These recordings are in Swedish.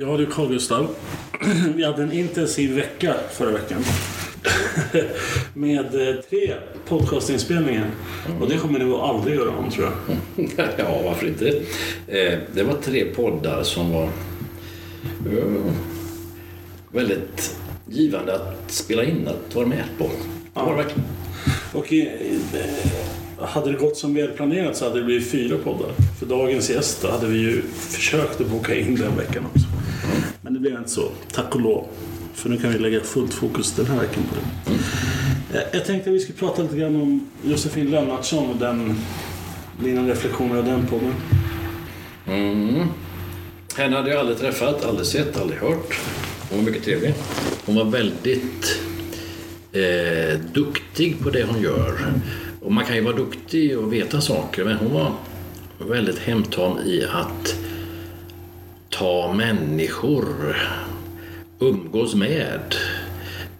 Ja du Carl Gustav. Vi hade en intensiv vecka förra veckan. Med eh, tre podcastinspelningar. Och det kommer ni nog aldrig göra om tror jag. ja, varför inte? Eh, det var tre poddar som var eh, väldigt givande att spela in, att vara med på. Det var det verkligen. Och hade det gått som vi hade planerat så hade det blivit fyra poddar. För dagens gäst hade vi ju försökt att boka in den veckan också. Men det blev inte så, tack och lov. För nu kan vi lägga fullt fokus den här veckan på det. Eh, jag tänkte att vi skulle prata lite grann om Josefin Lennartsson och den, dina reflektioner av den podden. Mm. Henne hade jag aldrig träffat, aldrig sett, aldrig hört. Hon var mycket trevlig. Hon var väldigt eh, duktig på det hon gör. Och man kan ju vara duktig och veta saker, men hon var väldigt hemtam i att ta människor, umgås med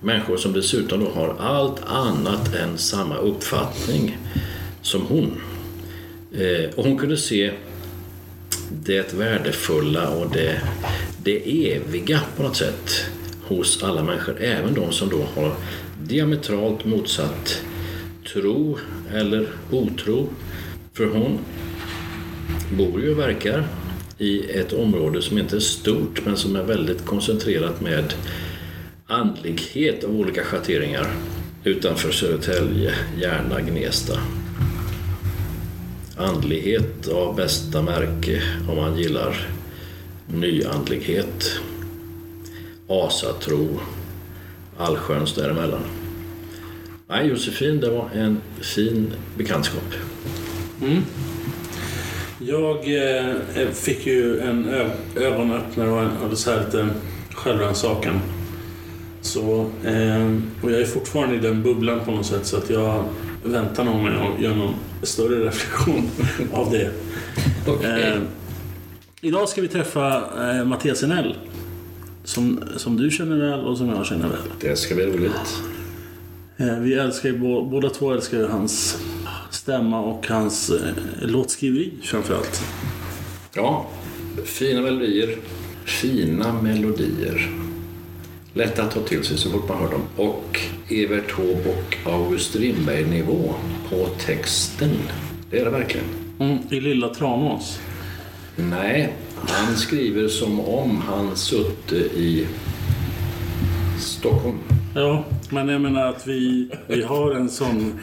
människor som dessutom då har allt annat än samma uppfattning som hon. Eh, och hon kunde se det värdefulla och det, det eviga på något sätt hos alla människor, även de som då har diametralt motsatt tro eller otro. För hon bor ju och verkar i ett område som inte är stort men som är väldigt koncentrerat med andlighet av olika schatteringar utanför Södertälje, Järna, Gnesta. Andlighet av bästa märke om man gillar nyandlighet, asatro, allsköns däremellan. Nej, Josefin, det var en fin bekantskap. Mm. Jag eh, fick ju en ö- ögonöppnare och, en, och så här lite självrannsakan. Så, eh, och jag är fortfarande i den bubblan på något sätt så att jag väntar nog med att göra någon större reflektion av det. Eh, idag ska vi träffa eh, Mattias Enell. Som, som du känner väl och som jag känner väl. Det ska bli roligt. Eh, vi älskar ju, bå- båda två älskar ju hans stämma och hans eh, låtskriveri framförallt. Ja, fina melodier. Fina melodier. Lätta att ta till sig så fort man hör dem. Och Evert Taube och August Strindberg-nivå på texten. Det är det verkligen. Mm, I Lilla Tranås. Nej, han skriver som om han sutte i Stockholm. Ja, men jag menar att vi, vi har en sån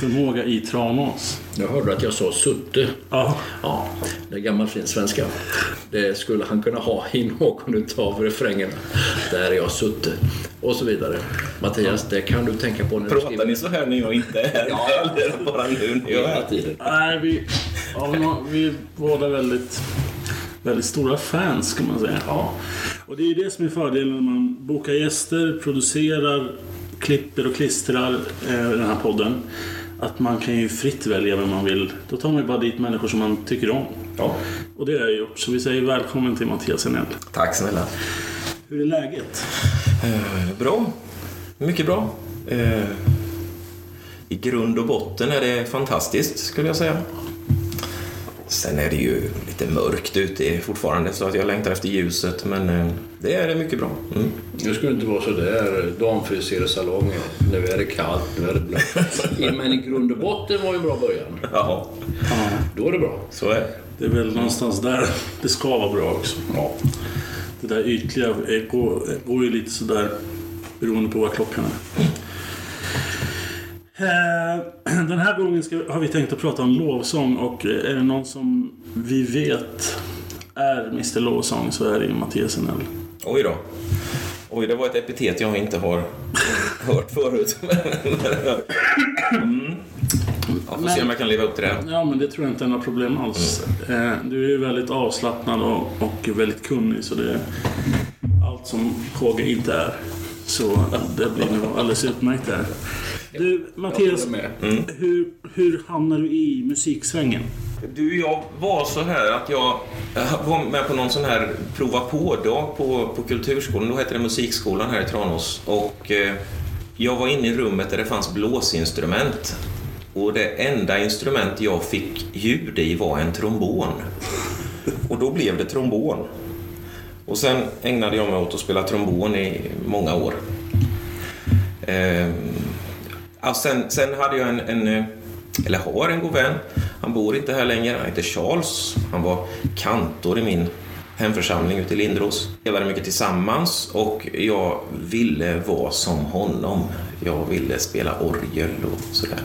förmåga i Tranås. Jag hörde att jag sa sutte. Ja, Ja, det är gammal fin svenska. Det skulle han kunna ha i någon utav refrängerna. Där är jag sutte. Och så vidare. Mattias, det kan du tänka på när du Pratar skriver. ni så här när jag inte är här? Ja. Eller bara nu när jag är här? nej, vi, ja, vi är båda väldigt, väldigt stora fans kan man säga. Ja. Och det är ju det som är fördelen när man bokar gäster, producerar, klipper och klistrar eh, den här podden. Att man kan ju fritt välja vem man vill. Då tar man ju bara dit människor som man tycker om. ja. Och det har jag gjort. Så vi säger välkommen till Mattias Enell. Tack snälla. Hur är läget? Eh, bra. Mycket bra. Eh, I grund och botten är det fantastiskt, skulle jag säga. Sen är det ju lite mörkt ute fortfarande så att jag längtar efter ljuset, men eh, det är det mycket bra. Mm. Nu skulle det inte vara så där damfrisersalong. Nu är det kallt, nu är det blött. Men i grund och botten var ju en bra början. Ja, Då är det bra. så är det. Det är väl någonstans där det ska vara bra också. Ja. Det där ytliga eh, går, går ju lite sådär beroende på vad klockan är. Eh, Den här gången ska, har vi tänkt att prata om lovsång och eh, är det någon som vi vet är Mr Lovsång så är det ju Mattias Enell. Oj då. Oj, det var ett epitet jag inte har hört förut. mm. Jag får se om jag kan leva upp till det. Ja, men det tror jag inte är några problem alls. Eh, Du är ju väldigt avslappnad och, och väldigt kunnig så det är allt som KG inte är. Så det blir nog alldeles utmärkt där. Du, Mattias, med. hur, hur hamnar du i musiksvängen? Du, jag var så här att jag var med på någon sån här prova på-dag på, på Kulturskolan. Då hette det Musikskolan här i Tranås. Och eh, jag var inne i rummet där det fanns blåsinstrument. Och det enda instrument jag fick ljud i var en trombon. Och då blev det trombon. Och sen ägnade jag mig åt att spela trombon i många år. Ehm, sen, sen hade jag en, en, eh, eller har en god vän. Han bor inte här längre. Han heter Charles. Han var kantor i min hemförsamling ute i Lindros. Vi spelade mycket tillsammans och jag ville vara som honom. Jag ville spela orgel och sådär.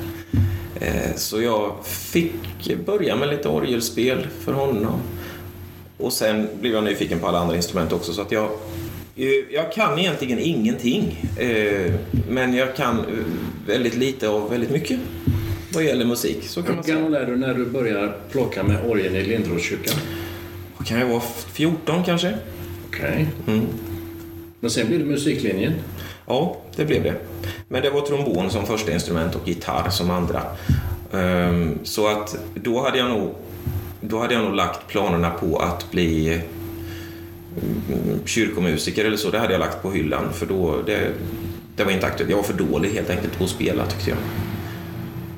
Eh, så jag fick börja med lite orgelspel för honom. Och sen blev jag nyfiken på alla andra instrument också så att jag eh, jag kan egentligen ingenting. Eh, men jag kan väldigt lite av väldigt mycket vad gäller musik. Så kan man säga. gammal är du när du börjar plocka med orgeln i Lindroskyrkan? Vad Kan jag vara 14 kanske? Okej. Mm. Men sen blir det musiklinjen. Ja, det blev det. Men det var trombon som första instrument och gitarr som andra. Ehm, Så att då hade jag nog, då hade jag nog lagt planerna på att bli mm, kyrkomusiker eller så. Det hade jag lagt på hyllan för då, det, det var inte aktuellt. Jag var för dålig helt enkelt på att spela tyckte jag.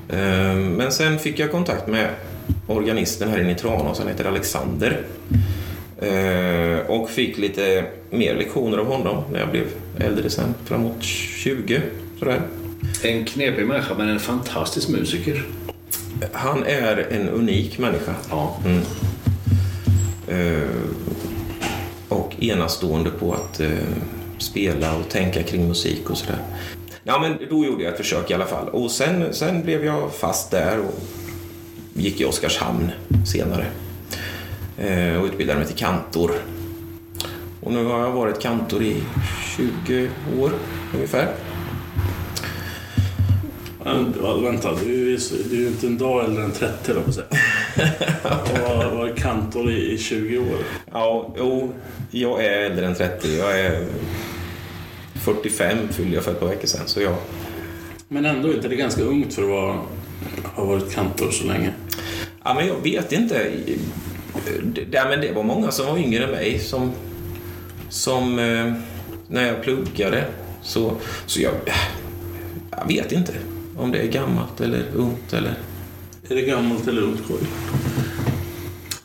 Ehm, Men sen fick jag kontakt med organisten här inne i Tranås, han heter Alexander. Eh, och fick lite mer lektioner av honom när jag blev äldre sen, framåt 20. Sådär. En knepig människa, men en fantastisk musiker. Han är en unik människa. Ja. Mm. Eh, och enastående på att eh, spela och tänka kring musik och sådär. Ja, men då gjorde jag ett försök i alla fall. Och sen, sen blev jag fast där och gick i Oskarshamn senare. Eh, och utbildade mig till kantor. Och nu har jag varit kantor i 20 år ungefär. Ja, vänta, du är, så- du är ju inte en dag äldre än 30 då, på säga. Och var, var kantor i, i 20 år. Ja, jo, jag är äldre än 30. Jag är 45 fyllde jag för ett par veckor sedan. Så jag, Men ändå inte det är ganska ungt för att vara, ha varit kantor så länge. ja, men jag vet inte. Det, det- men det var många som var yngre än mig som, som eh, när jag pluggade. Så, så jag, jag vet inte om det är gammalt eller ungt eller... Är det gammalt eller ungt skoj?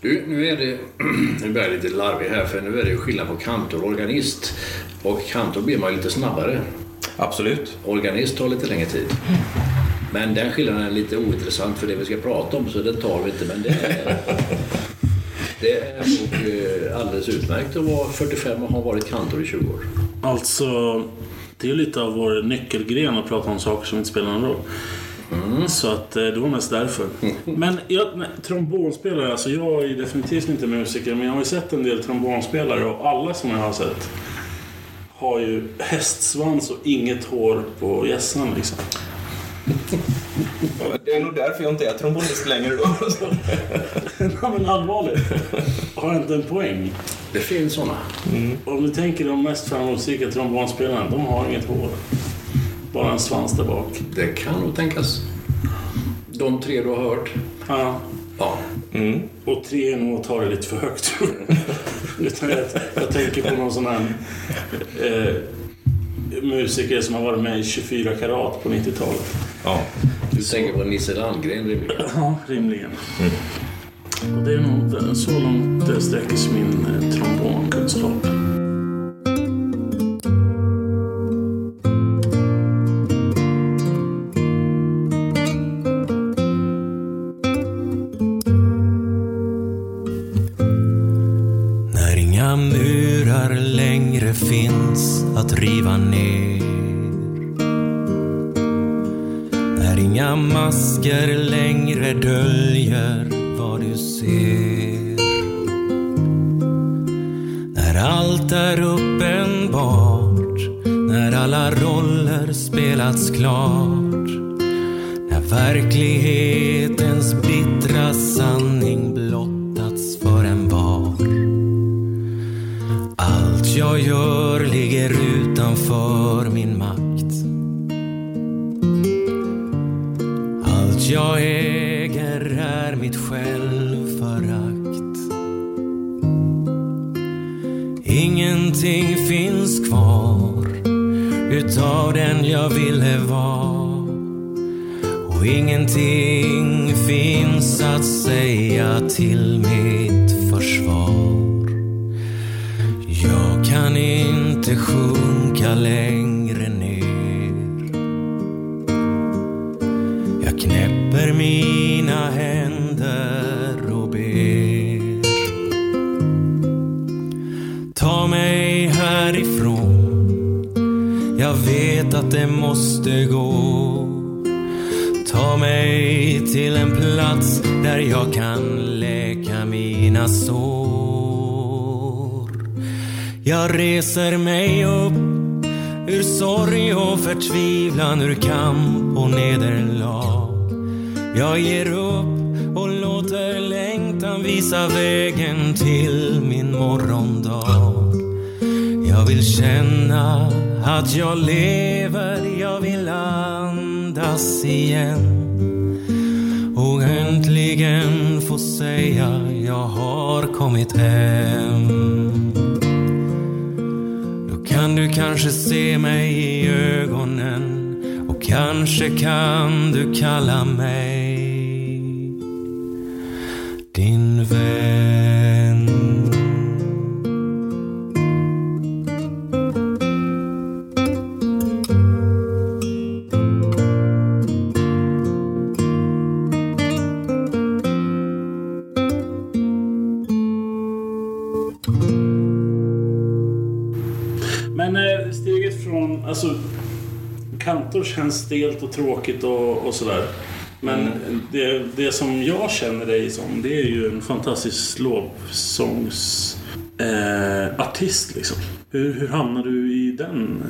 Du, nu är det... Nu blir jag lite larvig här, för nu är det ju skillnad på kantor och organist. Och kantor blir man ju lite snabbare. Absolut. Organist tar lite längre tid. Men den skillnaden är lite ointressant för det vi ska prata om, så den tar vi inte. Men det är, det är nog eh, alldeles utmärkt att vara 45 och ha varit kantor i 20 år. Alltså, det är lite av vår nyckelgren att prata om saker som inte spelar någon roll. Så att eh, det var mest därför. Men jag, trombonspelare, alltså jag är definitivt inte musiker men jag har ju sett en del trombonspelare och alla som jag har sett har ju hästsvans och inget hår på hjässan liksom. Det är nog därför jag inte är trombonist längre då. Nej men allvarligt. Har jag inte en poäng? Det finns sådana. Om du tänker de mest framgångsrika trombonspelarna, de har inget hår. Bara en svans där bak. Det kan nog tänkas. De tre du har hört. Ja. Ja. Mm. Och tre är nog att ta det lite för högt. Utan jag, jag tänker på någon sån här eh, musiker som har varit med i 24 karat på 90-talet. Ja. Du tänker på Nisse Landgren rimligen. Ja, rimligen. Och det är nog så långt det sträcker sig min eh, trombonkunskap. Murar längre finns att riva ner När inga masker längre döljer vad du ser. När allt är uppenbart, när alla roller spelats klart. När verklighetens bittra sanning jag gör ligger utanför min makt. Allt jag äger är mitt självförakt. Ingenting finns kvar utav den jag ville vara. Och ingenting finns att säga till mig sjunka längre ner. Jag knäpper mina händer och ber. Ta mig härifrån. Jag vet att det måste gå. Ta mig till en plats där jag kan läka mina sår. Jag reser mig upp ur sorg och förtvivlan, ur kamp och nederlag. Jag ger upp och låter längtan visa vägen till min morgondag. Jag vill känna att jag lever, jag vill andas igen. Och äntligen få säga jag har kommit hem. Kan du kanske se mig i ögonen? Och kanske kan du kalla mig känns stelt och tråkigt och, och sådär. Men det, det som jag känner dig som, det är ju en fantastisk lovsångsartist. Eh, artist, liksom. Hur, hur hamnar du i den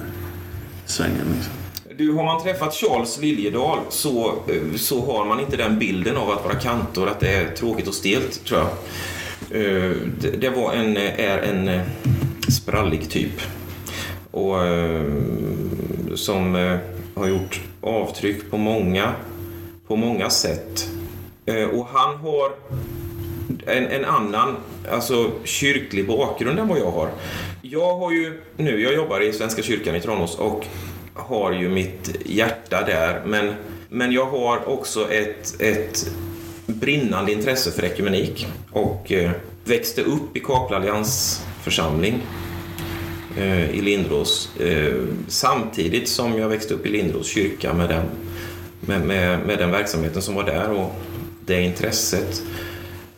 svängen? Liksom? Du, har man träffat Charles Liljedahl så, eh, så har man inte den bilden av att vara kantor, att det är tråkigt och stelt, tror jag. Eh, Det, det var en, är en eh, sprallig typ. Och eh, som eh, har gjort avtryck på många, på många sätt. Eh, och han har en, en annan alltså, kyrklig bakgrund än vad jag har. Jag har ju nu, jag jobbar i Svenska kyrkan i Tranås och har ju mitt hjärta där. Men, men jag har också ett, ett brinnande intresse för ekumenik och eh, växte upp i Kakla alliansförsamling eh, i Lindros eh, samtidigt som jag växte upp i Lindros kyrka med den, med, med, med den verksamheten som var där och det intresset.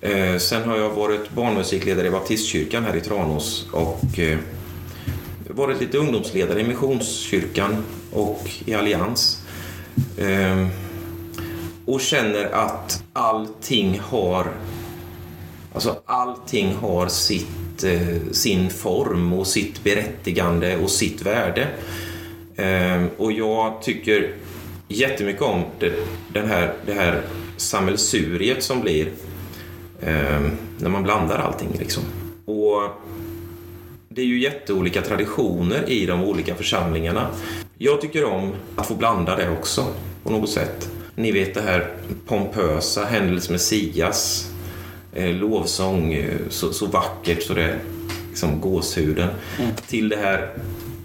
Eh, sen har jag varit barnmusikledare i Baptistkyrkan här i Tranås och eh, varit lite ungdomsledare i Missionskyrkan och i Allians. Eh, och känner att allting har Alltså allting har sitt, eh, sin form och sitt berättigande och sitt värde. Eh, och jag tycker jättemycket om det, den här, det här sammelsuriet som blir eh, när man blandar allting. Liksom. Och det är ju jätteolika traditioner i de olika församlingarna. Jag tycker om att få blanda det också på något sätt. Ni vet det här pompösa, Händels Messias, eh, lovsång eh, så, så vackert så det är liksom gåshuden. Till det här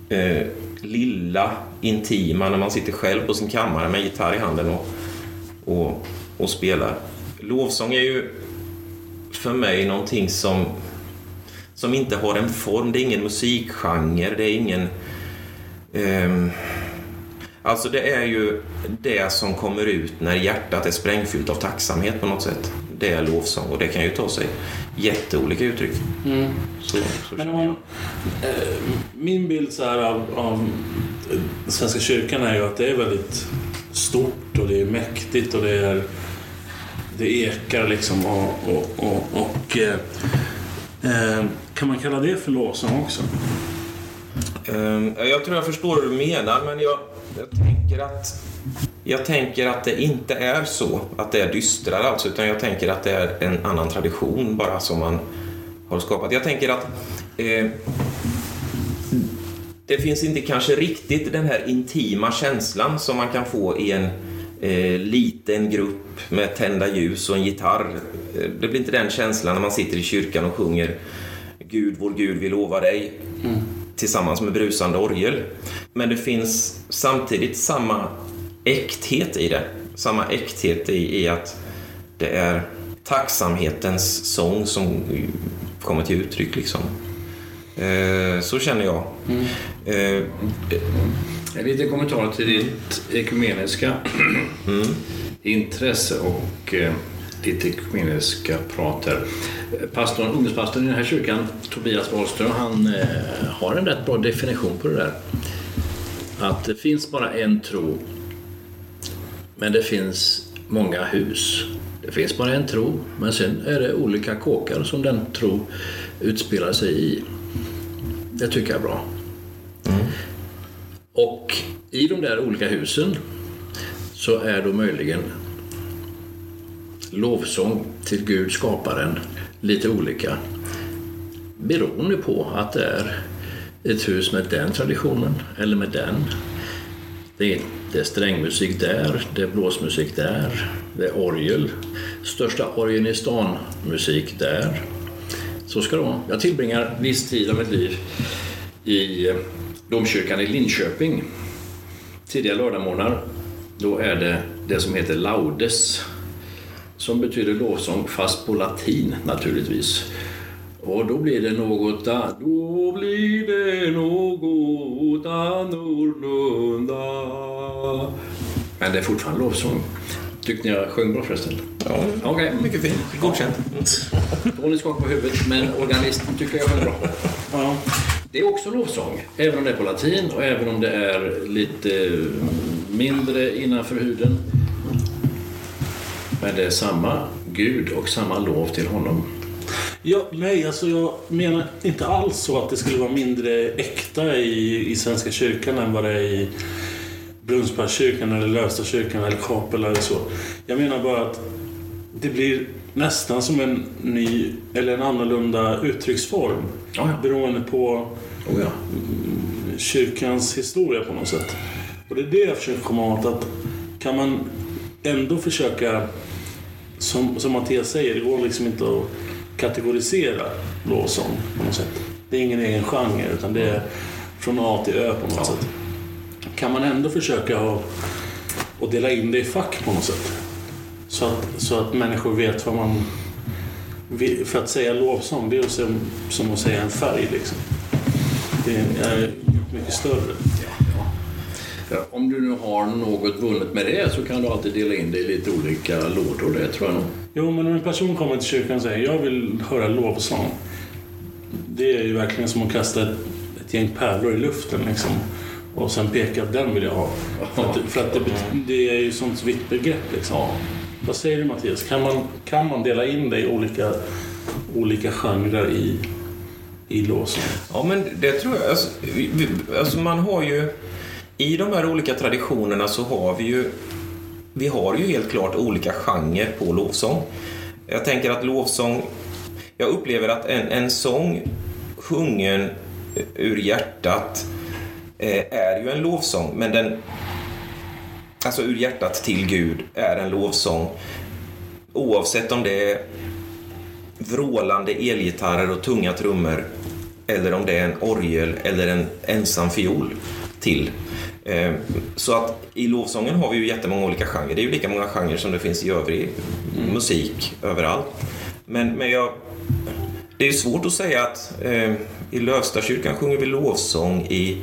eh, lilla, intima när man sitter själv på sin kammare med gitarr i handen och, och, och spelar. Lovsång är ju för mig någonting som, som inte har en form. Det är ingen musikgenre, det är ingen... ehm, Alltså det är ju det som kommer ut när hjärtat är sprängfyllt av tacksamhet på något sätt. Det är lovsång och det kan ju ta sig jätteolika uttryck. Så, så Men om, eh, min bild så här av, av eh, Svenska kyrkan är ju att det är väldigt stort och det är mäktigt och det är det ekar liksom och, och, och, och eh, eh, kan man kalla det för lovsång också? Ehm, Jag tror jag förstår vad du menar, men jag, jag, tänker att, jag tänker att det inte är så, att det är dystrare alltså, utan jag tänker att det är en annan tradition bara som man har skapat. Jag tänker att eh, det finns inte kanske riktigt den här intima känslan som man kan få i en eh, liten grupp med tända ljus och en gitarr. Eh, Det blir inte den känslan när man sitter i kyrkan och sjunger Gud, vår Gud, vi lovar dig tillsammans med brusande orgel. Men det finns samtidigt samma äkthet i det. Samma äkthet i, i att det är tacksamhetens sång som kommer till uttryck. Liksom. Eh, så känner jag. Eh, En liten kommentar till ditt ekumeniska intresse och eh, ditt ekumeniska prat här. Pastorn, ungdomspastorn i den här kyrkan, Tobias Wahlström, han eh, har en rätt bra definition på det där. Att det finns bara en tro, men det finns många hus. Det finns bara en tro, men sen är det olika kåkar som den tro utspelar sig i. Det tycker jag är bra. Och i de där olika husen så är då möjligen lovsång till Gud, skaparen, lite olika. Beroende på att det är ett hus med den traditionen eller med den. Det är, det är strängmusik där, det är blåsmusik där, det är orgel. Största orgeln i stan musik där. Så ska det vara. Jag tillbringar viss tid av mitt liv i eh, domkyrkan i Linköping. Tidiga lördagmorgnar, då är det det som heter laudes. Som betyder lovsång, fast på latin naturligtvis. Och då blir det något, då blir det något annorlunda. Men det är fortfarande lovsång. Tyckte ni jag sjöng bra förresten? ja, Okej. mycket fint. Godkänt. Tony skakar på huvudet, men organisten tycker jag sjöng bra. Ja. Det är också lovsång, även om det är på latin och även om det är lite mindre innanför huden. Men det är samma Gud och samma lov till honom. Ja, nej, alltså jag menar inte alls så att det skulle vara mindre äkta i, i Svenska kyrkan än vad det är i Brunnsparkskyrkan eller Lövstakyrkan eller Kapela eller så. Jag menar bara att det blir nästan som en ny eller en annorlunda uttrycksform Ja, ja. beroende på Oh ja. kyrkans historia på något sätt. Och det är det jag försöker komma åt. Att kan man ändå försöka, som, som Mattias säger, det går liksom inte att kategorisera lovsång på något sätt. Det är ingen egen genre utan det är från A till Ö på något sätt. Kan man ändå försöka att, dela in det i fack på något sätt. Så att, så att människor vet vad man... vill- För att säga lovsång, det är som, som att säga en färg liksom. Det är mycket större. Ja, Om du nu har något vunnet med det så kan du alltid dela in det i lite olika lådor. Det tror jag nog. Jo, men om en person kommer till kyrkan och säger jag vill höra lovsång. Det är ju verkligen som att kasta ett, ett gäng pärlor i luften liksom. Och sen peka att den vill jag ha. För att, för att det, det är ju sånt vitt begrepp liksom. Vad säger du Mattias? Kan man, kan man dela in det i olika, olika genrer i, i lovsång? Ja, men det tror jag. Alltså, vi, alltså man har ju... I de här olika traditionerna så har vi ju... Vi har ju helt klart olika genrer på lovsång. Jag tänker att lovsång... Jag upplever att en, en sång sjungen ur hjärtat eh, är ju en lovsång, men den... Alltså ur hjärtat till Gud är en lovsång. Oavsett om det är vrålande elgitarrer och tunga trummor eller om det är en orgel eller en ensam fiol till. Eh, Så att i lovsången har vi ju jättemånga olika genrer. Det är ju lika många genrer som det finns i övrig musik överallt. Men, men jag, det är ju svårt att säga att eh, i Lövstakyrkan sjunger vi lovsång, i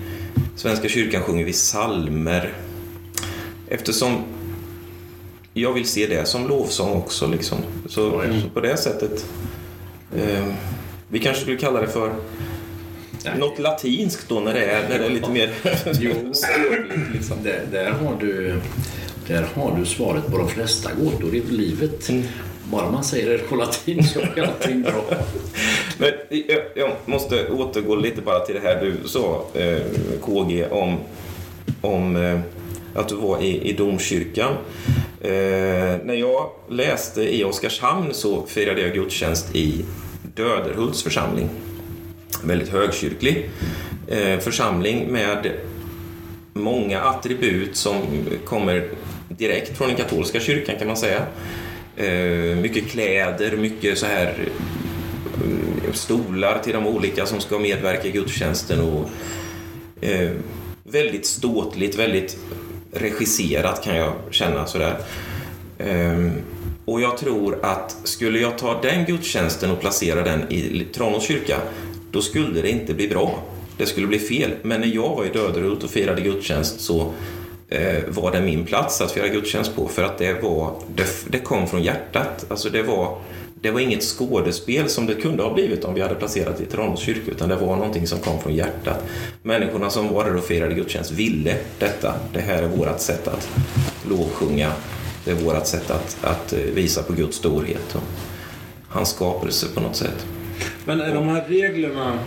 Svenska kyrkan sjunger vi salmer. Eftersom jag vill se det som lovsång också. Liksom. Så, så på det sättet. Eh, vi kanske skulle kalla det för något latinskt då när det är, när det är lite mer Jo. Liksom. där, där har du Där har du svaret på de flesta gåtor i livet. Bara man säger det på latin så är allting bra. Men jag, jag måste återgå lite bara till det här du sa, eh, KG, om, om eh, att du var i, i domkyrkan. Eh, när jag läste i Oskarshamn så firade jag gudstjänst i Döderhults församling. Väldigt högkyrklig eh, församling med många attribut som kommer direkt från den katolska kyrkan kan man säga. Eh, mycket kläder, mycket så här eh, stolar till de olika som ska medverka i gudstjänsten och väldigt ståtligt, väldigt regisserat kan jag känna sådär. Ehm, och jag tror att skulle jag ta den gudstjänsten och placera den i Tranås kyrka, då skulle det inte bli bra. Det skulle bli fel. Men när jag var i Döderhult och firade gudstjänst så eh, var det min plats att fira gudstjänst på för att det, var, det, det kom från hjärtat. Alltså det var, det var inget skådespel som det kunde ha blivit om vi hade placerat i Tranås kyrka utan det var någonting som kom från hjärtat. Människorna som var där och firade gudstjänst ville detta. Det här är vårt sätt att lovsjunga. Det är vårt sätt att, att eh, visa på Guds storhet och hans skapelse på något sätt. Men är de här reglerna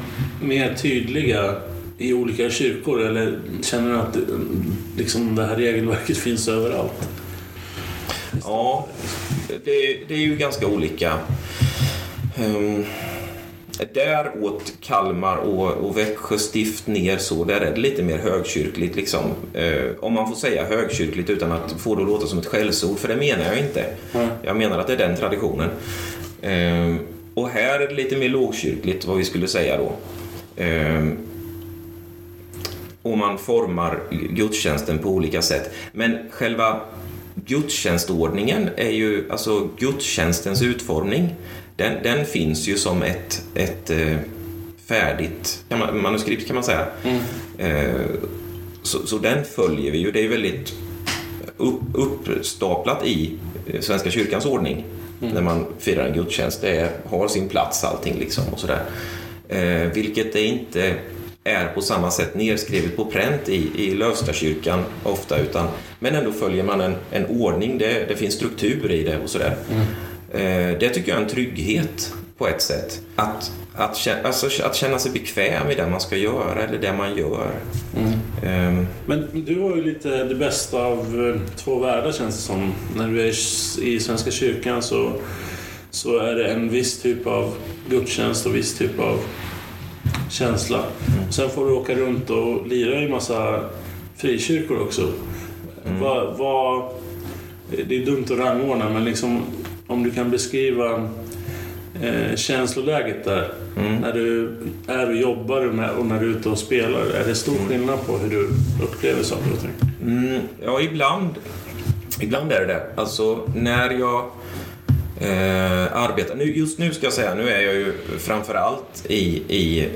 mer tydliga i olika kyrkor eller känner du att det- liksom, det här regelverket finns överallt? Ja, det, det är ju ganska olika. Um, där åt Kalmar och, och Växjö stift ner så, där är det lite mer högkyrkligt. Liksom. Eh, om man får säga högkyrkligt utan att få det att låta som ett skällsord, för det menar jag inte. Jag menar att det är den traditionen. Ehm, och här är det lite mer lågkyrkligt, vad vi skulle säga då. Ehm, och man formar gudstjänsten på olika sätt. Men själva gudstjänstordningen är ju, alltså gudstjänstens utformning, den, den finns ju som ett, ett eh, färdigt kan man, manuskript kan man säga. Eh, så, så den följer vi ju. Det är väldigt upp, uppstaplat i eh, Svenska kyrkans ordning när man firar en gudstjänst. Det är, har sin plats allting liksom och sådär. Eh, vilket det inte är på samma sätt nedskrivet på pränt i, i Lövstakyrkan ofta utan men ändå följer man en, en ordning, det, det finns struktur i det och sådär. Eh, det tycker jag är en trygghet på ett sätt. Att, att, alltså, att känna sig bekväm i det man ska göra eller det man gör. Eh, Men du har ju lite det bästa av eh, två världar känns det som. När du är i Svenska kyrkan så, så är det en viss typ av gudstjänst och viss typ av känsla. Sen får du åka runt och lira i massa frikyrkor också. Vad, vad, det är dumt att rangordna men liksom, om du kan beskriva eh, känsloläget där. När du är och jobbar och när du är ute och spelar. Är det stor skillnad på hur du upplever saker och ting? Mm, ja, ibland, ibland är det det. Alltså, när jag eh, arbetar... Nu, just nu ska jag säga, nu är jag ju framförallt i, i eh,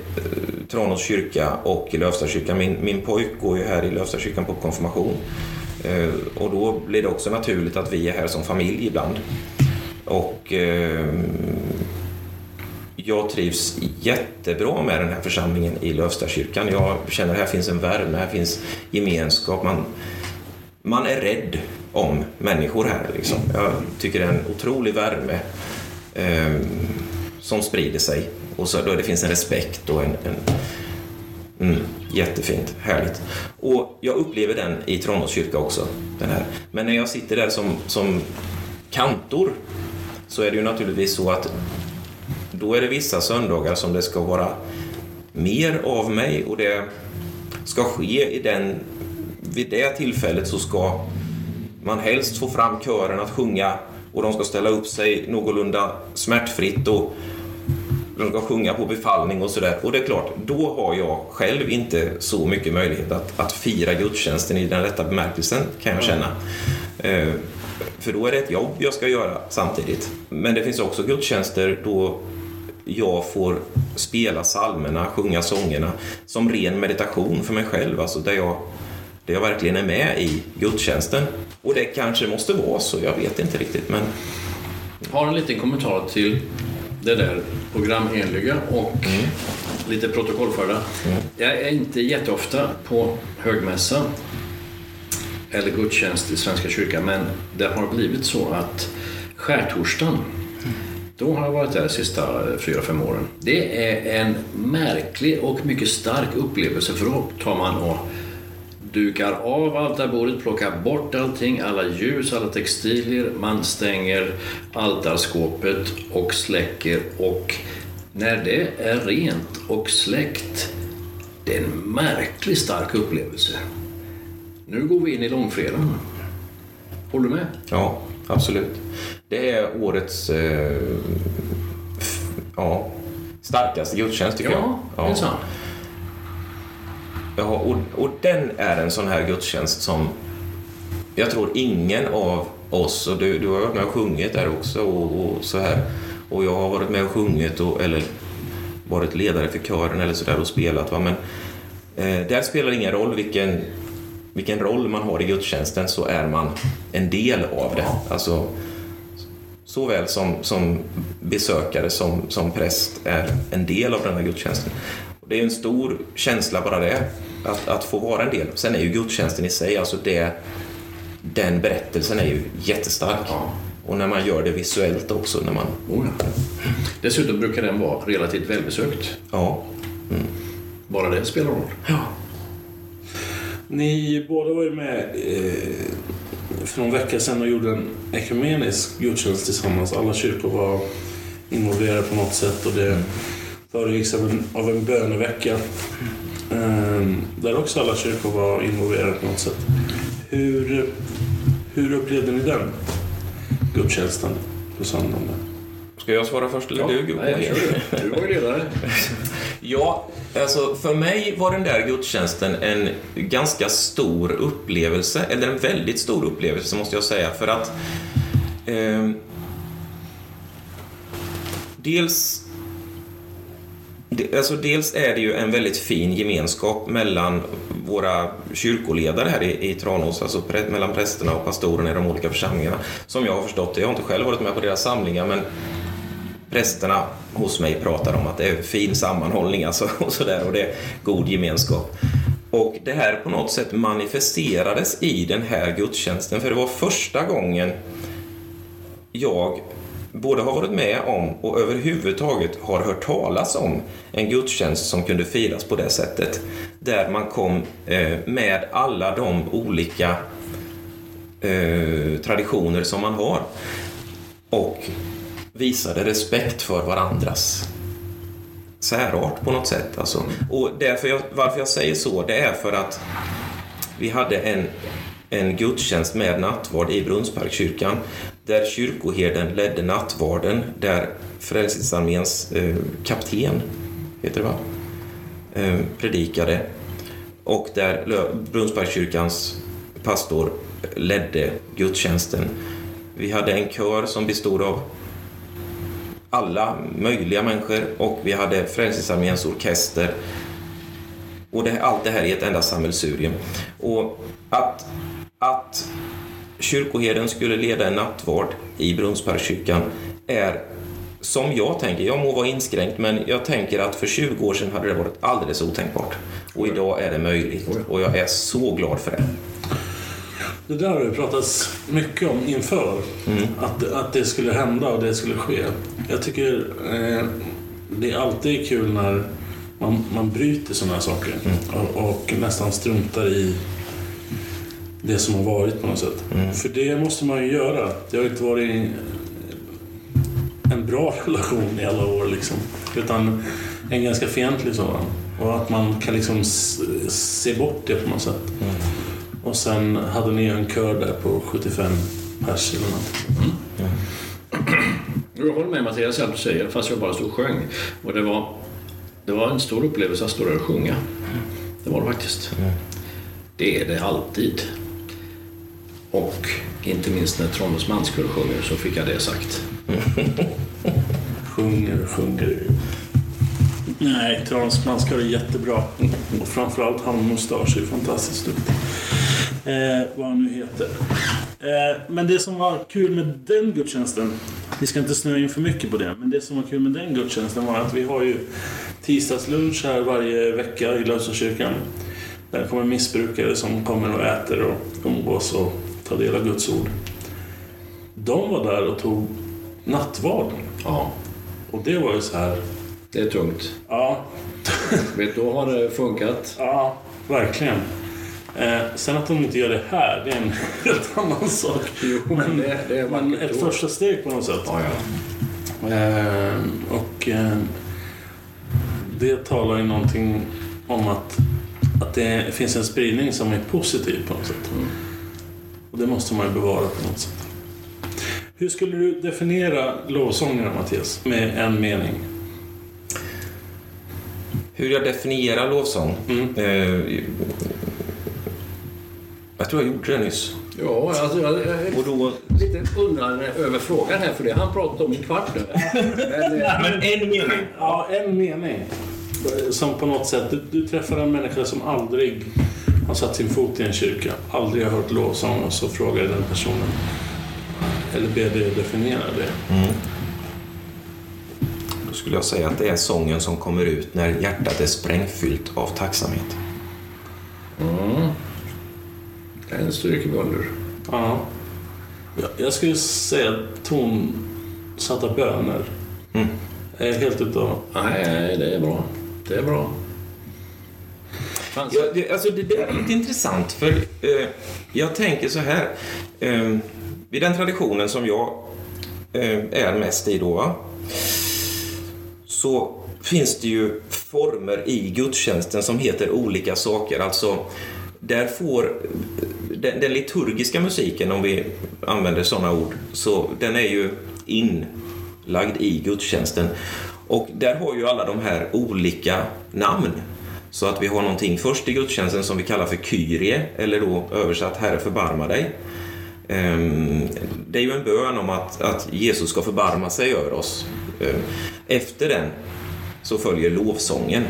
Tranås kyrka och i Lövstakyrkan. Min, min pojk går ju här i Lövstakyrkan på konfirmation. Eh, och då blir det också naturligt att vi är här som familj ibland. Och eh, jag trivs jättebra med den här församlingen i Lövstakyrkan. Jag känner att här finns en värme, här finns gemenskap. Man, man är rädd om människor här. Liksom. Jag tycker det är en otrolig värme eh, som sprider sig. Och så då det finns en respekt och en, en Mm, jättefint, härligt. Och jag upplever den i Tranås kyrka också. Den här. Men när jag sitter där som, som kantor så är det ju naturligtvis så att då är det vissa söndagar som det ska vara mer av mig och det ska ske i den... Vid det tillfället så ska man helst få fram kören att sjunga och de ska ställa upp sig någorlunda smärtfritt och de ska sjunga på befallning och sådär. Och det är klart, då har jag själv inte så mycket möjlighet att, att fira gudstjänsten i den rätta bemärkelsen, kan jag känna. Eh, för då är det ett jobb jag ska göra samtidigt. Men det finns också gudstjänster då jag får spela psalmerna, sjunga sångerna som ren meditation för mig själv, alltså där jag, där jag verkligen är med i gudstjänsten. Och det kanske måste vara så, jag vet inte riktigt, men Har en liten kommentar till det där programenliga och lite protokollförda. Jag är inte jätteofta på högmässa. eller gudstjänst i Svenska kyrkan men det har blivit så att skärtorsdagen då har jag varit där de sista eh, fyra, fem åren. Det är en märklig och mycket stark upplevelse för då tar man och dukar av altarbordet, plockar bort allting, alla ljus, alla textilier. Man stänger altarskåpet och släcker och när det är rent och släckt, det är en märklig, stark upplevelse. Nu går vi in i långfredagen. Håller du med? Ja, absolut. Det är årets eh, ja, starkaste gudstjänst tycker jag. Ja, det. Ja, och, och den är en sån här gudstjänst som jag tror ingen av oss, och du, du har varit med och sjungit där också och, och så här, och jag har varit med och sjungit och, eller varit ledare för kören eller sådär och spelat. Va? Men eh, där spelar det ingen roll vilken, vilken roll man har i gudstjänsten så är man en del av det. Alltså, såväl som, som besökare som, som präst är en del av den här gudstjänsten. Och det är en stor känsla bara det, att, att få vara en del. Sen är ju gudstjänsten i sig, alltså det, den berättelsen är ju jättestark. Och när man gör det visuellt också. När man, Oh, ja. Dessutom brukar den vara relativt välbesökt. ja, Bara det spelar roll. Ni båda var ju med eh, för någon vecka sedan och gjorde en ekumenisk gudstjänst tillsammans. Alla kyrkor var involverade på något sätt och det föregicks av en, av en bönevecka. Eh, där också alla kyrkor var involverade på något sätt. Hur, hur upplevde ni den gudstjänsten på söndagen? Ska jag svara först eller du? Nej, kör du. Du var ju ledare. Ja, alltså för mig var den där gudstjänsten en ganska stor upplevelse, eller en väldigt stor upplevelse måste jag säga, för att eh, dels de- Alltså dels är det ju en väldigt fin gemenskap mellan våra kyrkoledare här i, i Tranås, alltså pre, mellan prästerna och pastorerna i de olika församlingarna. Som jag har förstått det. Jag har inte själv varit med på deras samlingar, men prästerna hos mig pratar om att det är fin sammanhållning alltså, och, så där, och det är god gemenskap. Och det här på något sätt manifesterades i den här gudstjänsten, för det var första gången jag både har varit med om och överhuvudtaget har hört talas om en gudstjänst som kunde firas på det sättet. Där man kom eh, med alla de olika eh, traditioner som man har och visade respekt för varandras särart på något sätt. Alltså. Och därför jag, varför jag säger så, det är för att vi hade en, en gudstjänst med nattvard i Brunnsparkskyrkan där kyrkoherden ledde nattvarden, där Frälsningsarméns eh, kapten, heter det va? Eh, predikade och där Brunnsparkskyrkans pastor ledde gudstjänsten. Vi hade en kör som bestod av alla möjliga människor och vi hade Frälsningsarméns orkester och det, allt det här i ett enda sammelsurium. Och att, att kyrkoherden skulle leda en nattvard i Brunnsparkskyrkan är som jag tänker, jag må vara inskränkt, men jag tänker att för 20 år sedan hade det varit alldeles otänkbart. Och idag är det möjligt. Och jag är så glad för det. Det där har det pratats mycket om inför. Att, att det skulle hända och det skulle ske. Jag tycker eh, det är alltid kul när man, man bryter sådana här saker och, och nästan struntar i det som har varit på något sätt. För det måste man ju göra. Det har inte varit en bra relation i alla år liksom. Utan en ganska fientlig sådan. Och att man kan liksom se bort det på något sätt. Och sen hade ni en kör där på 75 pers eller något. Jag håller med Mattias allt du säger, fast jag bara stod och sjöng. Och det var, det var en stor upplevelse att stå där och sjunga. Det var det faktiskt. Det är det alltid. Och inte minst när Tranås manskör sjunger så fick jag det sagt. Sjunger och sjunger. Nej, Tranås manskör är jättebra. Och framförallt han mustasch är fantastiskt duktig. Eh, vad han nu heter. Eh, men det som var kul med den gudstjänsten, vi ska inte snöa in för mycket på det, men det som var kul med den gudstjänsten var att vi har ju tisdagslunch här varje vecka i Lösa kyrkan. Där kommer missbrukare som kommer och äter och umgås och tar del av Guds ord. De var där och tog nattvarden. Ja, Och det var ju så här, det är tungt. ja, du, då har det funkat. ja, verkligen. Eh, sen att de inte gör det här, det är en helt annan sak. Jo, men det, det är Men ett då. första steg på något sätt. Ja, ja. Eh, och eh, det talar ju någonting om att, att det finns en spridning som är positiv på något sätt. Och det måste man ju bevara på något sätt. Hur skulle du definiera lovsångerna, Mattias, med en mening? Hur jag definierar lovsång? Mm. Eh, jag tror jag gjorde det nyss. Ja, alltså, jag är Och då... lite undrande över frågan här, för det han pratat om i en kvart nu. Men, eh, Men en mening. Ja, en mening. Som på något sätt, du, du träffar en människa som aldrig har satt sin fot i en kyrka, aldrig har hört lovsång och så frågar den personen, eller ber dig definiera det. Då skulle jag säga att det är sången som kommer ut när hjärtat är sprängfyllt av tacksamhet. En under. Ja. Jag, skulle säga tonsatta böner. Mm. Jag är helt utav... Nej, det är bra. Det är bra. Fanns- Ja, det, alltså det, det är lite intressant för eh, jag tänker så här. Eh, I den traditionen som jag eh, är mest i då va? så finns det ju former i gudstjänsten som heter olika saker. Alltså där får den, den liturgiska musiken, om vi använder sådana ord, så den är ju inlagd i gudstjänsten. Och där har ju alla de här olika namn. Så att vi har någonting först i gudstjänsten som vi kallar för Kyrie, eller då översatt Herre förbarma dig. Ehm, det är ju en bön om att, att Jesus ska förbarma sig över oss. Ehm, efter den så följer lovsången.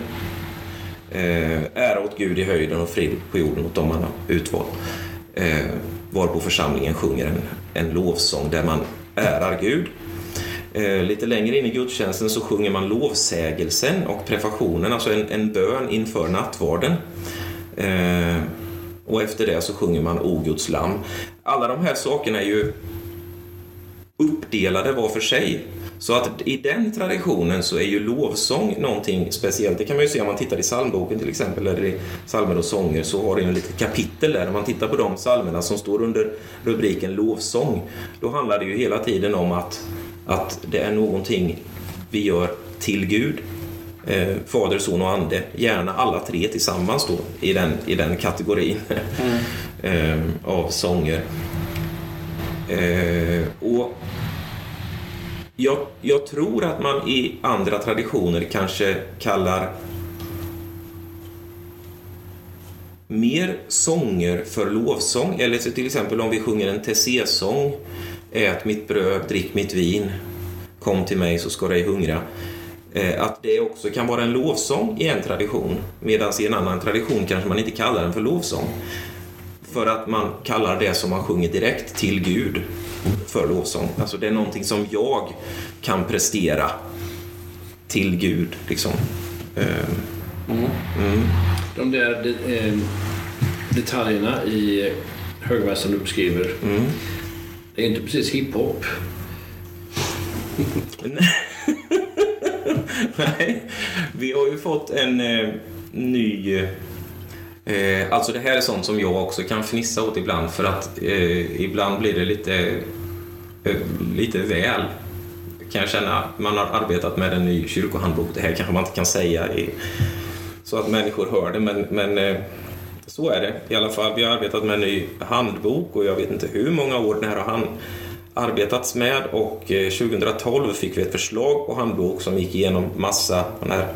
Eh, ära åt Gud i höjden och frid på jorden åt dem han har utvalt. Eh, varpå församlingen sjunger en, en lovsång där man ärar Gud. Eh, lite längre in i gudstjänsten så sjunger man lovsägelsen och prefationen, alltså en, en bön inför nattvarden. Eh, och efter det så sjunger man O Guds lamm. Alla de här sakerna är ju uppdelade var för sig. Så att i den traditionen så är ju lovsång någonting speciellt. Det kan man ju se om man tittar i psalmboken till exempel, eller i psalmer och sånger, så har det en litet kapitel där. När man tittar på de psalmerna som står under rubriken lovsång, då handlar det ju hela tiden om att, att det är någonting vi gör till Gud. Eh, Fader, Son och Ande. Gärna alla tre tillsammans då i den, i den kategorin eh, av sånger. Eh, och jag, jag tror att man i andra traditioner kanske kallar mer sånger för lovsång. Eller så till exempel om vi sjunger en Tessé-sång. Ät mitt bröd, drick mitt vin. Kom till mig så ska dig hungra. Eh, att det också kan vara en lovsång i en tradition. Medan i en annan tradition kanske man inte kallar den för lovsång. För att man kallar det som man sjunger direkt till Gud för lovsång. Alltså det är någonting som jag kan prestera till Gud. Liksom. Eh, De där de, eh, detaljerna i högmässan du beskriver, det är inte precis hiphop. Nej, vi har ju fått en eh, ny... Eh, alltså det här är sånt som jag också kan fnissa åt ibland för att eh, ibland blir det lite, eh, lite väl. Kan jag känna man har arbetat med en ny kyrkohandbok. Det här kanske man inte kan säga i, så att människor hör det men, men eh, så är det i alla fall. Vi har arbetat med en ny handbok och jag vet inte hur många år den här har han arbetats med och eh, 2012 fick vi ett förslag på handbok som gick igenom massa den här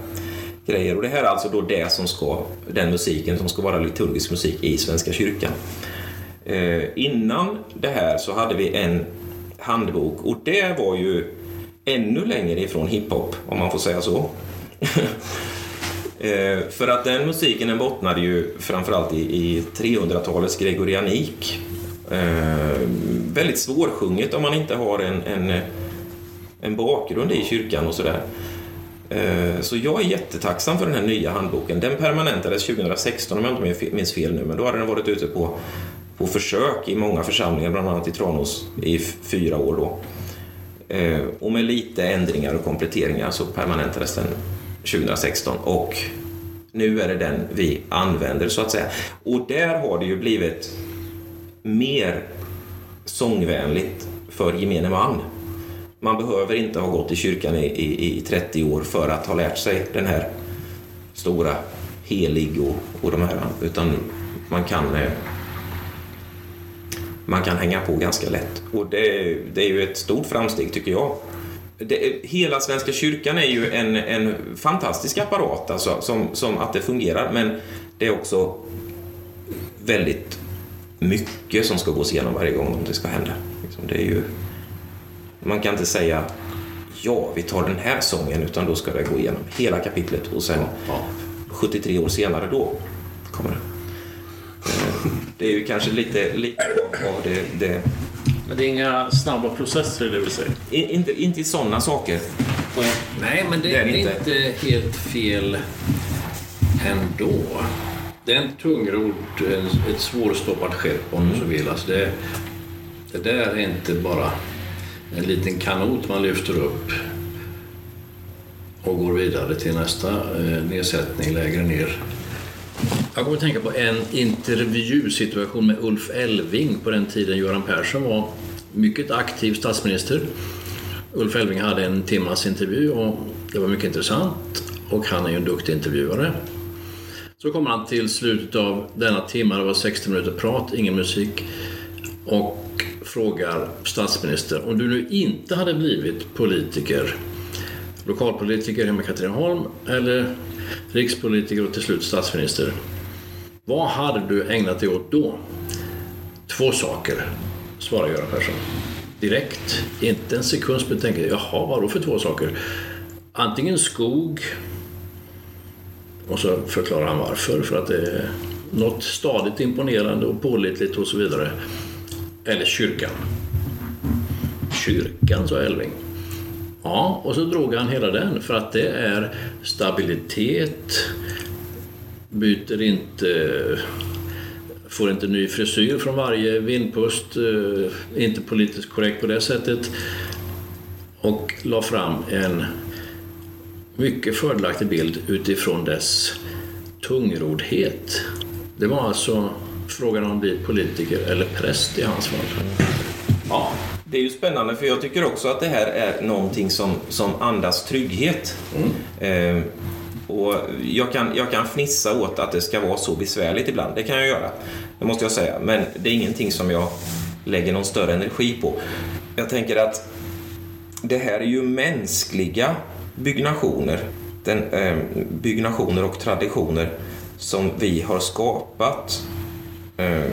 grejer. Och det här är alltså då det som ska, den musiken som ska vara liturgisk musik i Svenska kyrkan. Eh, innan det här så hade vi en handbok och det var ju ännu längre ifrån hiphop, om man får säga så. Eh, för att den musiken den bottnade ju framförallt i, i 300-talets gregorianik. Eh, väldigt svårsjunget om man inte har en, en, en bakgrund i kyrkan och sådär. Eh, Eh, så jag är jättetacksam för den här nya handboken. Den permanentades 2016 om jag inte minns- fel nu, men då hade den varit ute på, på försök i många församlingar, bland annat i Tranås i fyra år då. Eh, och med lite ändringar och kompletteringar så permanentades den 2016 och nu är det den vi använder så att säga. Och där har det ju blivit mer sångvänligt för gemene man. Man behöver inte ha gått i kyrkan i, i, i 30 år för att ha lärt sig den här stora helig och, och de här, utan man kan eh, man kan hänga på ganska lätt. Och det, det är ju ett stort framsteg tycker jag. Det, hela Svenska kyrkan är ju en, en fantastisk apparat, alltså, som, som att det fungerar, men det är också väldigt mycket som ska gås igenom varje gång om det ska hända. Liksom, det är ju, man kan inte säga ja, vi tar den här sången, utan då ska det gå igenom hela kapitlet och sen 73 år senare då kommer det. Eh, Det är ju kanske lite, lite av det, det Men det är inga snabba processer det vi säger. i- inte, inte i sådana saker. Nej, men det, Det är inte. inte. helt fel ändå. Det är en tungrodd, ett svårstoppat skepp om du så vill. Alltså det, det där är inte bara en liten kanot man lyfter upp och går vidare till nästa eh, nedsättning lägre ner. Jag kommer att tänka på en intervjusituation med Ulf Elving på den tiden Göran Persson var mycket aktiv statsminister. Ulf Elving hade en timmas intervju och det var mycket intressant och han är ju en duktig intervjuare. Så kommer han till slutet av denna timme, det var 60 minuter prat, ingen musik och frågar statsministern om du nu inte hade blivit politiker, lokalpolitiker hemma i Katrineholm eller rikspolitiker och till slut statsminister. Vad hade du ägnat dig åt då? Två saker, svarar Göran Persson. Direkt, inte en sekunds betänkande. Jaha, vad då för två saker? Antingen skog, och så förklarar han varför. För att det är något stadigt imponerande och pålitligt och så vidare. Eller kyrkan. Kyrkan, sa Elving. Ja, och så drog han hela den för att det är stabilitet, byter inte, får inte ny frisyr från varje vindpust, eh, inte politiskt korrekt på det sättet och la fram en mycket fördelaktig bild utifrån dess tungrodhet. Det var alltså frågan om bli politiker eller präst i hans fall. Ja, det är ju spännande för jag tycker också att det här är någonting som, som andas trygghet. Eh, och jag kan, jag kan fnissa åt att det ska vara så besvärligt ibland. Det kan jag göra. Det måste jag säga. Men det är ingenting som jag lägger någon större energi på. Jag tänker att det här är ju mänskliga byggnationer. Den, eh, byggnationer och traditioner som vi har skapat Eh,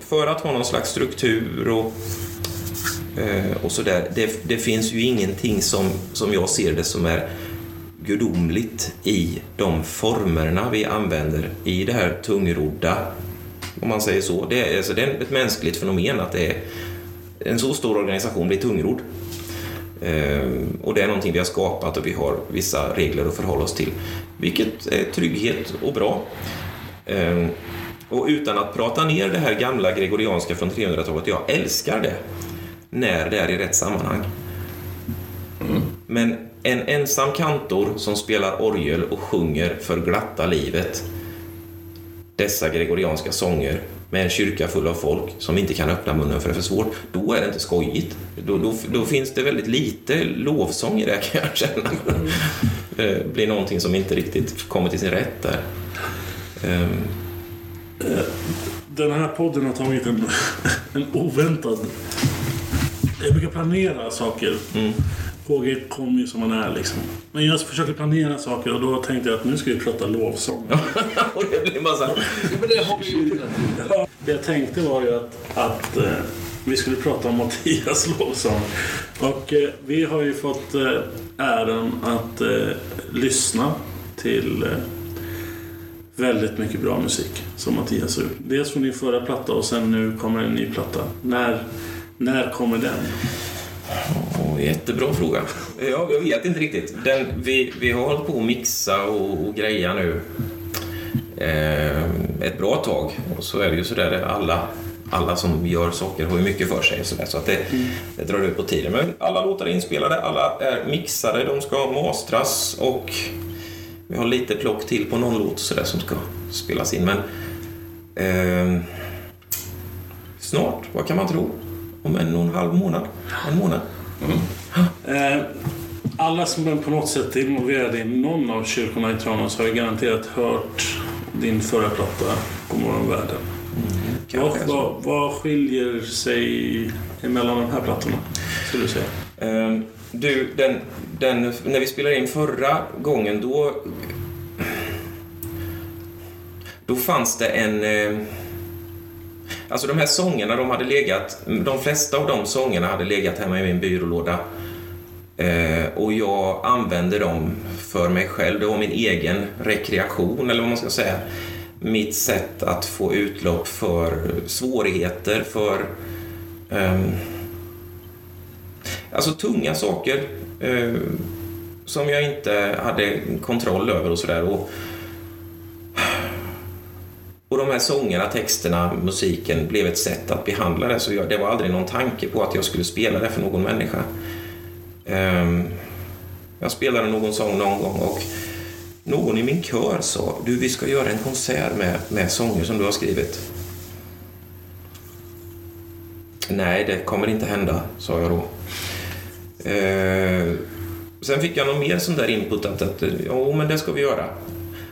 för att ha någon slags struktur och eh, och sådär. Det, det finns ju ingenting som, som jag ser det som är gudomligt i de formerna vi använder i det här tungrodda, om man säger så. Det är, alltså, det är ett mänskligt fenomen att det är en så stor organisation blir tungrodd. Eh, och det är någonting vi har skapat och vi har vissa regler att förhålla oss till, vilket är trygghet och bra och utan att prata ner det här gamla gregorianska från 300-talet, jag älskar det när det är i rätt sammanhang. Men en ensam kantor som spelar orgel och sjunger för glatta livet dessa gregorianska sånger med en kyrka full av folk som inte kan öppna munnen för det är för svårt, då är det inte skojigt. Då, då, då finns det väldigt lite lovsång i det kan jag känna. Det blir någonting som inte riktigt kommer till sin rätt där. Ehm, Den här podden har tagit en, en oväntad... Jag brukar planera saker. KG kommer ju som man är liksom. Men jag försöker planera saker och då tänkte jag att nu ska vi prata lovsång. och det blir massa... Men det har vi. Ja, det jag tänkte var ju att, att eh, vi skulle prata om Mattias lovsång. Och eh, vi har ju fått eh, äran att eh, lyssna till eh, väldigt mycket bra musik som Mattias har gjort. Dels från din förra platta och sen nu kommer en ny platta. När, när kommer den? Jättebra fråga. Jag vet inte riktigt. Den, vi, vi har hållit på att mixa och, och greja nu eh, ett bra tag. Och så är det ju sådär, alla, alla som gör saker har ju mycket för sig. Så, där, så att det, det drar ut på tiden. Men alla låtar är inspelade, alla är mixade, de ska mastras och vi har lite plock till på någon låt så där, som ska spelas in. Men eh, snart, vad kan man tro? Om en och en halv månad? En månad? Eh, alla som är på något sätt involverade i någon av kyrkorna i Tranås har garanterat hört din förra platta, God morgon världen. Vad, är så. vad, vad skiljer sig emellan de här plattorna, skulle du säga? Eh, Du, den, den, när vi spelade in förra gången då... Då fanns det en... eh, Alltså de här sångerna, de hade legat... De flesta av de sångerna hade legat hemma i min byrålåda. Eh, och jag använde dem för mig själv. Det var min egen rekreation, eller vad man ska säga. Mitt sätt att få utlopp för svårigheter, för... ehm, Alltså tunga saker eh, som jag inte hade kontroll över och sådär. Och, och de här sångerna, texterna, musiken blev ett sätt att behandla det. Så jag, det var aldrig någon tanke på att jag skulle spela det för någon människa. Eh, jag spelade någon sång någon gång och någon i min kör sa du vi ska göra en konsert med, med sånger som du har skrivit. Nej, det kommer inte hända, sa jag då. Eh, sen fick jag någon mer sån där input att, att jo, men det ska vi göra.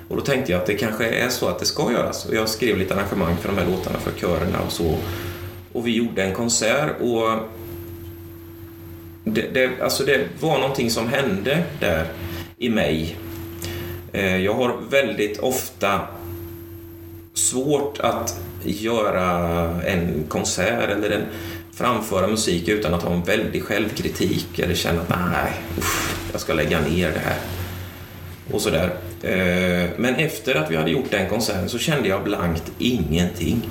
Och då tänkte jag att det kanske är så att det ska göras. Och jag skrev lite arrangemang för de här låtarna för körerna och så. Och vi gjorde en konsert och det, det, alltså det var någonting som hände där i mig. Eh, jag har väldigt ofta svårt att göra en konsert eller en, framföra musik utan att ha en väldig självkritik eller känna att nej, jag ska lägga ner det här. Och sådär. Eh, men efter att vi hade gjort den konserten så kände jag blankt ingenting.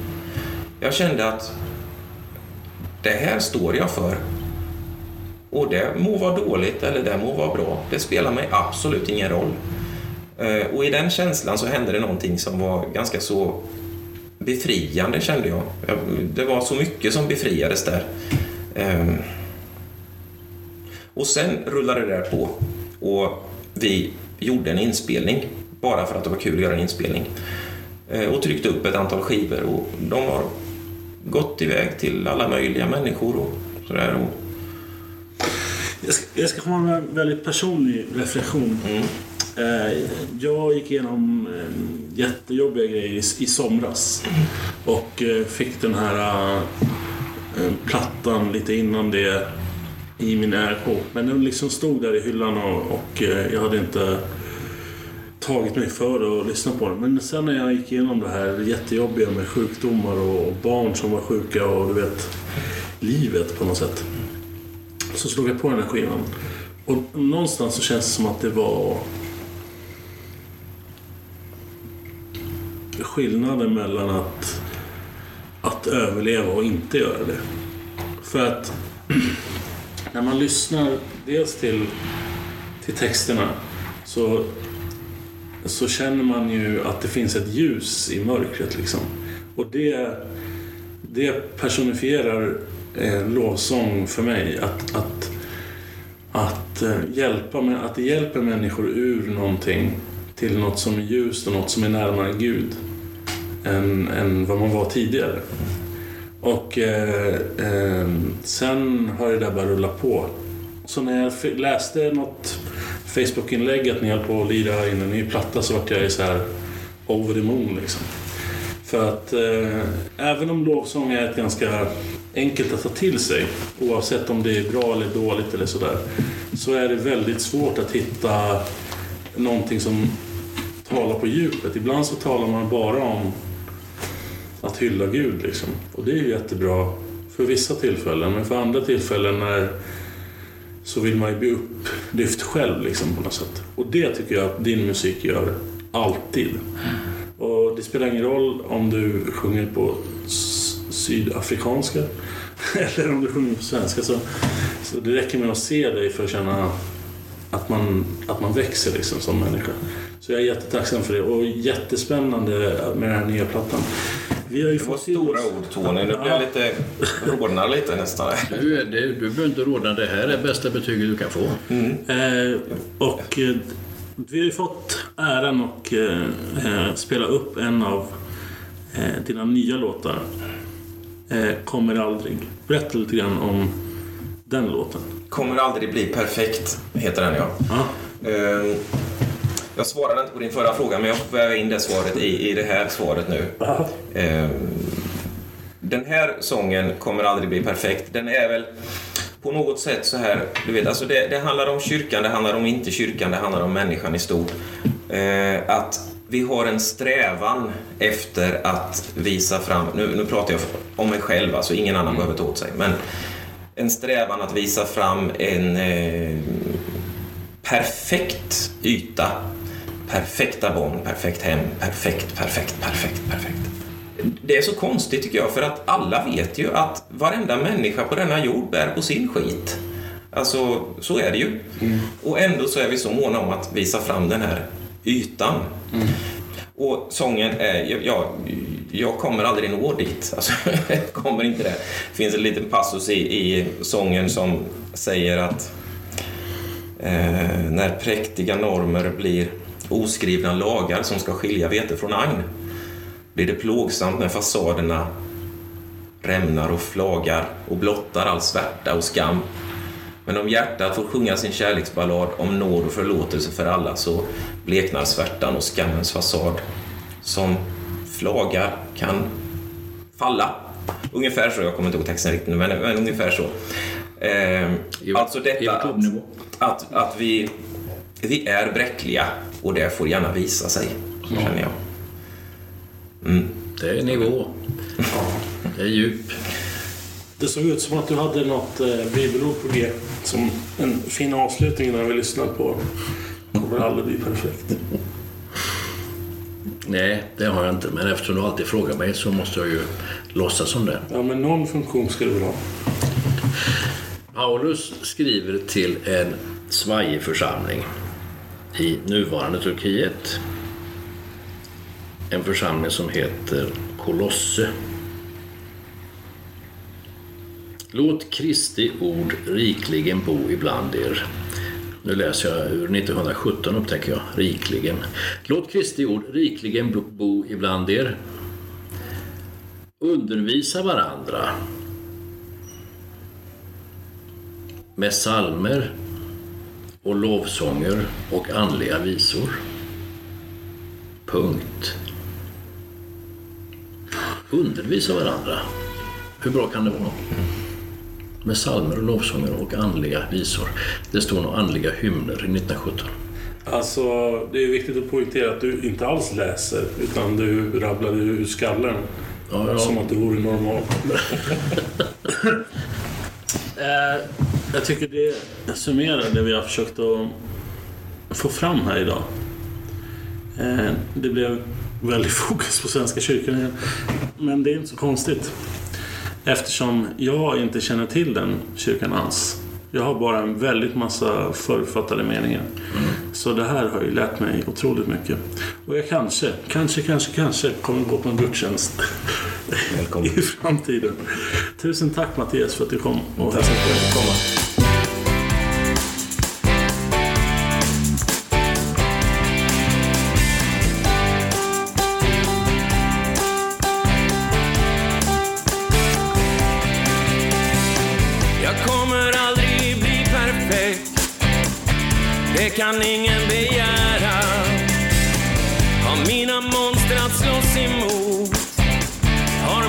Jag kände att det här står jag för. Och det må vara dåligt eller det må vara bra. Det spelar mig absolut ingen roll. Eh, och i den känslan så hände det någonting som var ganska så befriande kände jag. Det var så mycket som befriades där. Ehm. Och sen rullade det där på och vi gjorde en inspelning bara för att det var kul att göra en inspelning. Eh, Och tryckte upp ett antal skivor och de har gått iväg till alla möjliga människor och sådär. Jag ska, jag ska komma med en väldigt personlig reflektion. Eh, Eh, jag gick igenom eh, jättejobbiga grejer i, i somras. Och eh, fick den här eh, eh plattan lite innan det i min RK. Men den liksom stod där i hyllan och, och eh, jag hade inte tagit mig för att lyssna på den. Men sen när jag gick igenom det här jättejobbiga med sjukdomar och barn som var sjuka och du vet, livet på något sätt. Så slog jag på den här skivan. Och någonstans så känns det som att det var skillnaden mellan att, att överleva och inte göra det. För att när man lyssnar dels till, till texterna så, så känner man ju att det finns ett ljus i mörkret. Liksom. Och det, det personifierar eh, lovsång för mig. Att, att, att, eh, hjälpa, med- att det hjälper människor ur någonting till något som är ljust och något som är närmare Gud än, än vad man var tidigare. Och eh, eh, sen har det där bara rullat på. Så när jag läste något Facebook-inlägg att ni höll på att lira in en ny platta så vart jag så här over the moon liksom. För att eh, även om lovsång är ett ganska enkelt att ta till sig oavsett om det är bra eller dåligt eller sådär så är det väldigt svårt att hitta någonting som talar på djupet. Ibland så talar man bara om hylla Gud liksom. Och det är jättebra för vissa tillfällen men för andra tillfällen när så vill man ju bli upplyft själv liksom på något sätt. Och det tycker jag att din musik gör alltid. Och det spelar ingen roll om du sjunger på sydafrikanska eller om du sjunger på svenska. Så, så det räcker med att se dig för att känna att man, att man växer liksom som människa. Så jag är jättetacksam för det och jättespännande med den här nya plattan. Vi har ju Det var stora oss- ord Tony. Nu blir jag lite, rodnar lite nästan. Du, är- det, du behöver inte råda. Det här är bästa betyget du kan få. Eh, och eh, vi har ju fått äran att eh, eh, spela upp en av eh, dina nya låtar. Eh, Kommer aldrig. Berätta lite grann om den låten. Kommer aldrig bli perfekt, heter den ja. Ja. Jag svarade inte på din förra fråga, men jag får väga in det svaret i, i det här svaret nu. Eh, Den här sången kommer aldrig bli perfekt. Den är väl på något sätt så här, du vet, alltså det, det handlar om kyrkan, det handlar om inte kyrkan, det handlar om människan i stort. Eh, att vi har en strävan efter att visa fram, nu, nu pratar jag om mig själv, alltså ingen annan behöver ta åt sig, men en strävan att visa fram en eh, perfekt yta, perfekta barn, perfekt hem, perfekt, perfekt, perfekt, perfekt. Det är så konstigt tycker jag, för att alla vet ju att varenda människa på denna jord bär på sin skit. Alltså, så är det ju. Och ändå så är vi så måna om att visa fram den här ytan. Och sången är, jag, jag kommer aldrig nå dit. Alltså, jag kommer inte det. Det finns en liten passus i, i sången som säger att eh, när präktiga normer blir oskrivna lagar som ska skilja vete från agn blir det plågsamt när fasaderna rämnar och flagar och blottar all svärta och skam. Men om hjärtat får sjunga sin kärleksballad om nåd och förlåtelse för alla så bleknar svärtan och skammens fasad som flagar kan falla. Ungefär så, jag kommer inte ihåg texten riktigt nu, men, men ungefär så. Eh, I- alltså detta att, att, att vi, vi är bräckliga och det får gärna visa sig, så känner jag. Det är nivå. Det är djup. Det såg ut som att du hade något eh, bibelord på G som en fin avslutning innan vi lyssnade på Kommer aldrig bli perfekt. Nej, det har jag inte. Men eftersom du alltid frågar mig så måste jag ju låtsas som det. Ja, men någon funktion ska du väl ha? Paulus skriver till en svajig församling i nuvarande Turkiet. En församling som heter Kolosse. Låt Kristi ord rikligen bo ibland er. Nu läser jag ur 1917 upptäcker jag, rikligen. Låt Kristi ord rikligen bo- ibland er. Undervisa varandra med psalmer och lovsånger och andliga visor. Punkt. Undervisa varandra. Hur bra kan det vara? Med psalmer och lovsånger och andliga visor. Det står nog andliga hymner i 1917. Alltså, det är viktigt att poängtera att du inte alls läser, utan du rabblade ur skallen. Ja, ja. Som att det vore normalt. Jag tycker det summerar det vi har försökt att få fram här idag. Eh, Det blev väldigt fokus på Svenska kyrkan igen. Men det är inte så konstigt. Eftersom jag inte känner till den kyrkan alls. Jag har bara en väldigt massa förutfattade meningar. Så det här har ju lärt mig otroligt mycket. Och jag kanske, kanske, kanske, kanske kommer gå på en gudstjänst i framtiden. Tusen tack Mattias för att du kom och hälsade på.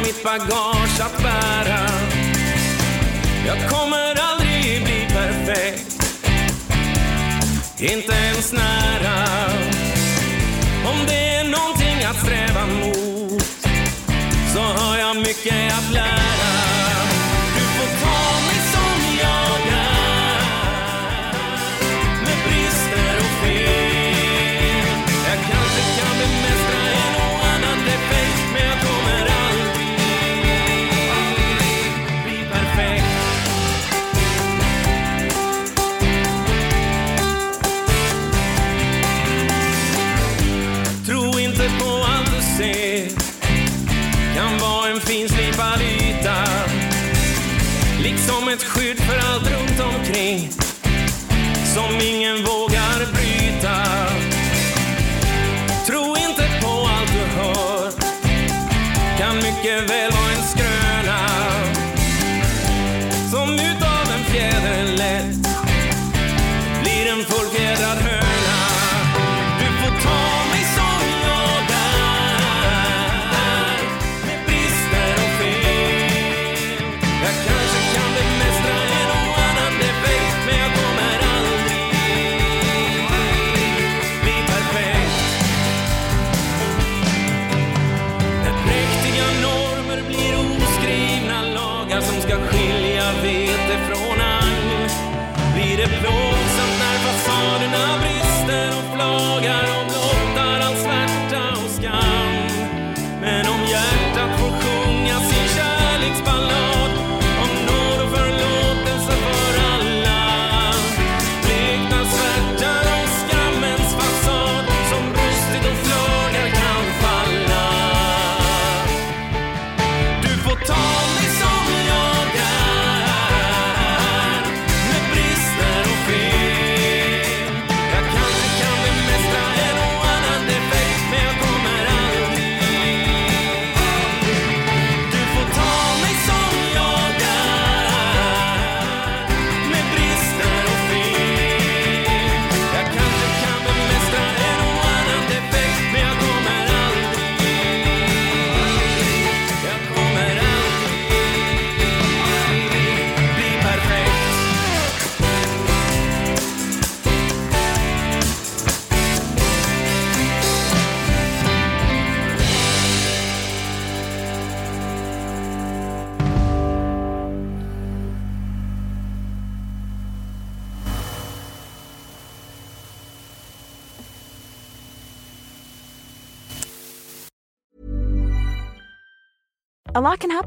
Mitt bagage att bära. Jag kommer aldrig bli perfekt. Inte ens nära. Om det är någonting att sträva mot så har jag mycket att lära.